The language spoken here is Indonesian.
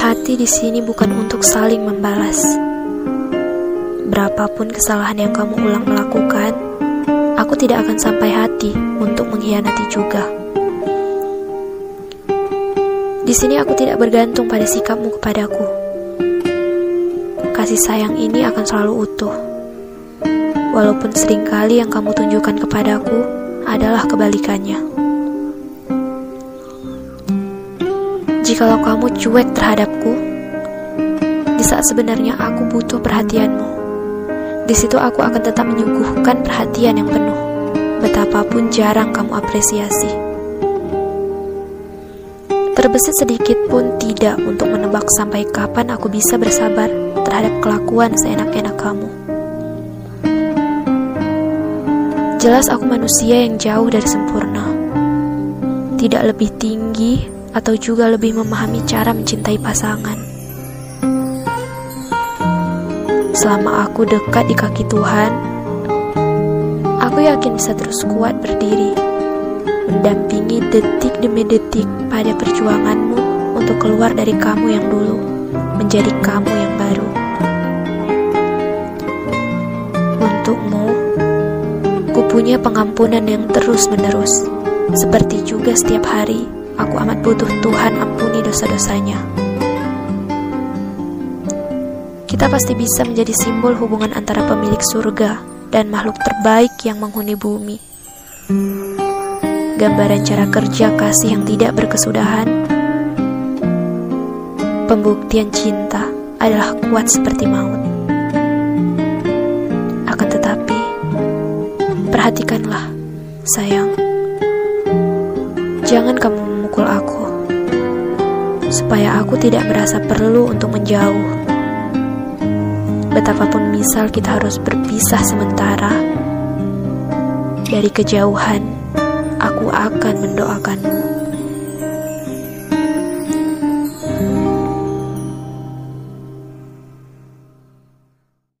hati di sini bukan untuk saling membalas. Berapapun kesalahan yang kamu ulang melakukan, aku tidak akan sampai hati untuk mengkhianati juga. Di sini aku tidak bergantung pada sikapmu kepadaku. Kasih sayang ini akan selalu utuh. Walaupun sering kali yang kamu tunjukkan kepadaku adalah kebalikannya. Jikalau kamu cuek terhadapku, di saat sebenarnya aku butuh perhatianmu, di situ aku akan tetap menyuguhkan perhatian yang penuh, betapapun jarang kamu apresiasi. Terbesit sedikit pun tidak untuk menebak sampai kapan aku bisa bersabar terhadap kelakuan seenak-enak kamu. Jelas aku manusia yang jauh dari sempurna. Tidak lebih tinggi atau juga lebih memahami cara mencintai pasangan. Selama aku dekat di kaki Tuhan, aku yakin bisa terus kuat berdiri, mendampingi detik demi detik pada perjuanganmu untuk keluar dari kamu yang dulu, menjadi kamu yang baru. Untukmu, ku punya pengampunan yang terus-menerus, seperti juga setiap hari Aku amat butuh Tuhan ampuni dosa-dosanya. Kita pasti bisa menjadi simbol hubungan antara pemilik surga dan makhluk terbaik yang menghuni bumi. Gambaran cara kerja kasih yang tidak berkesudahan. Pembuktian cinta adalah kuat seperti maut. Akan tetapi, perhatikanlah, sayang. Jangan kamu memukul aku, supaya aku tidak merasa perlu untuk menjauh. Betapapun misal kita harus berpisah sementara, dari kejauhan, aku akan mendoakanmu.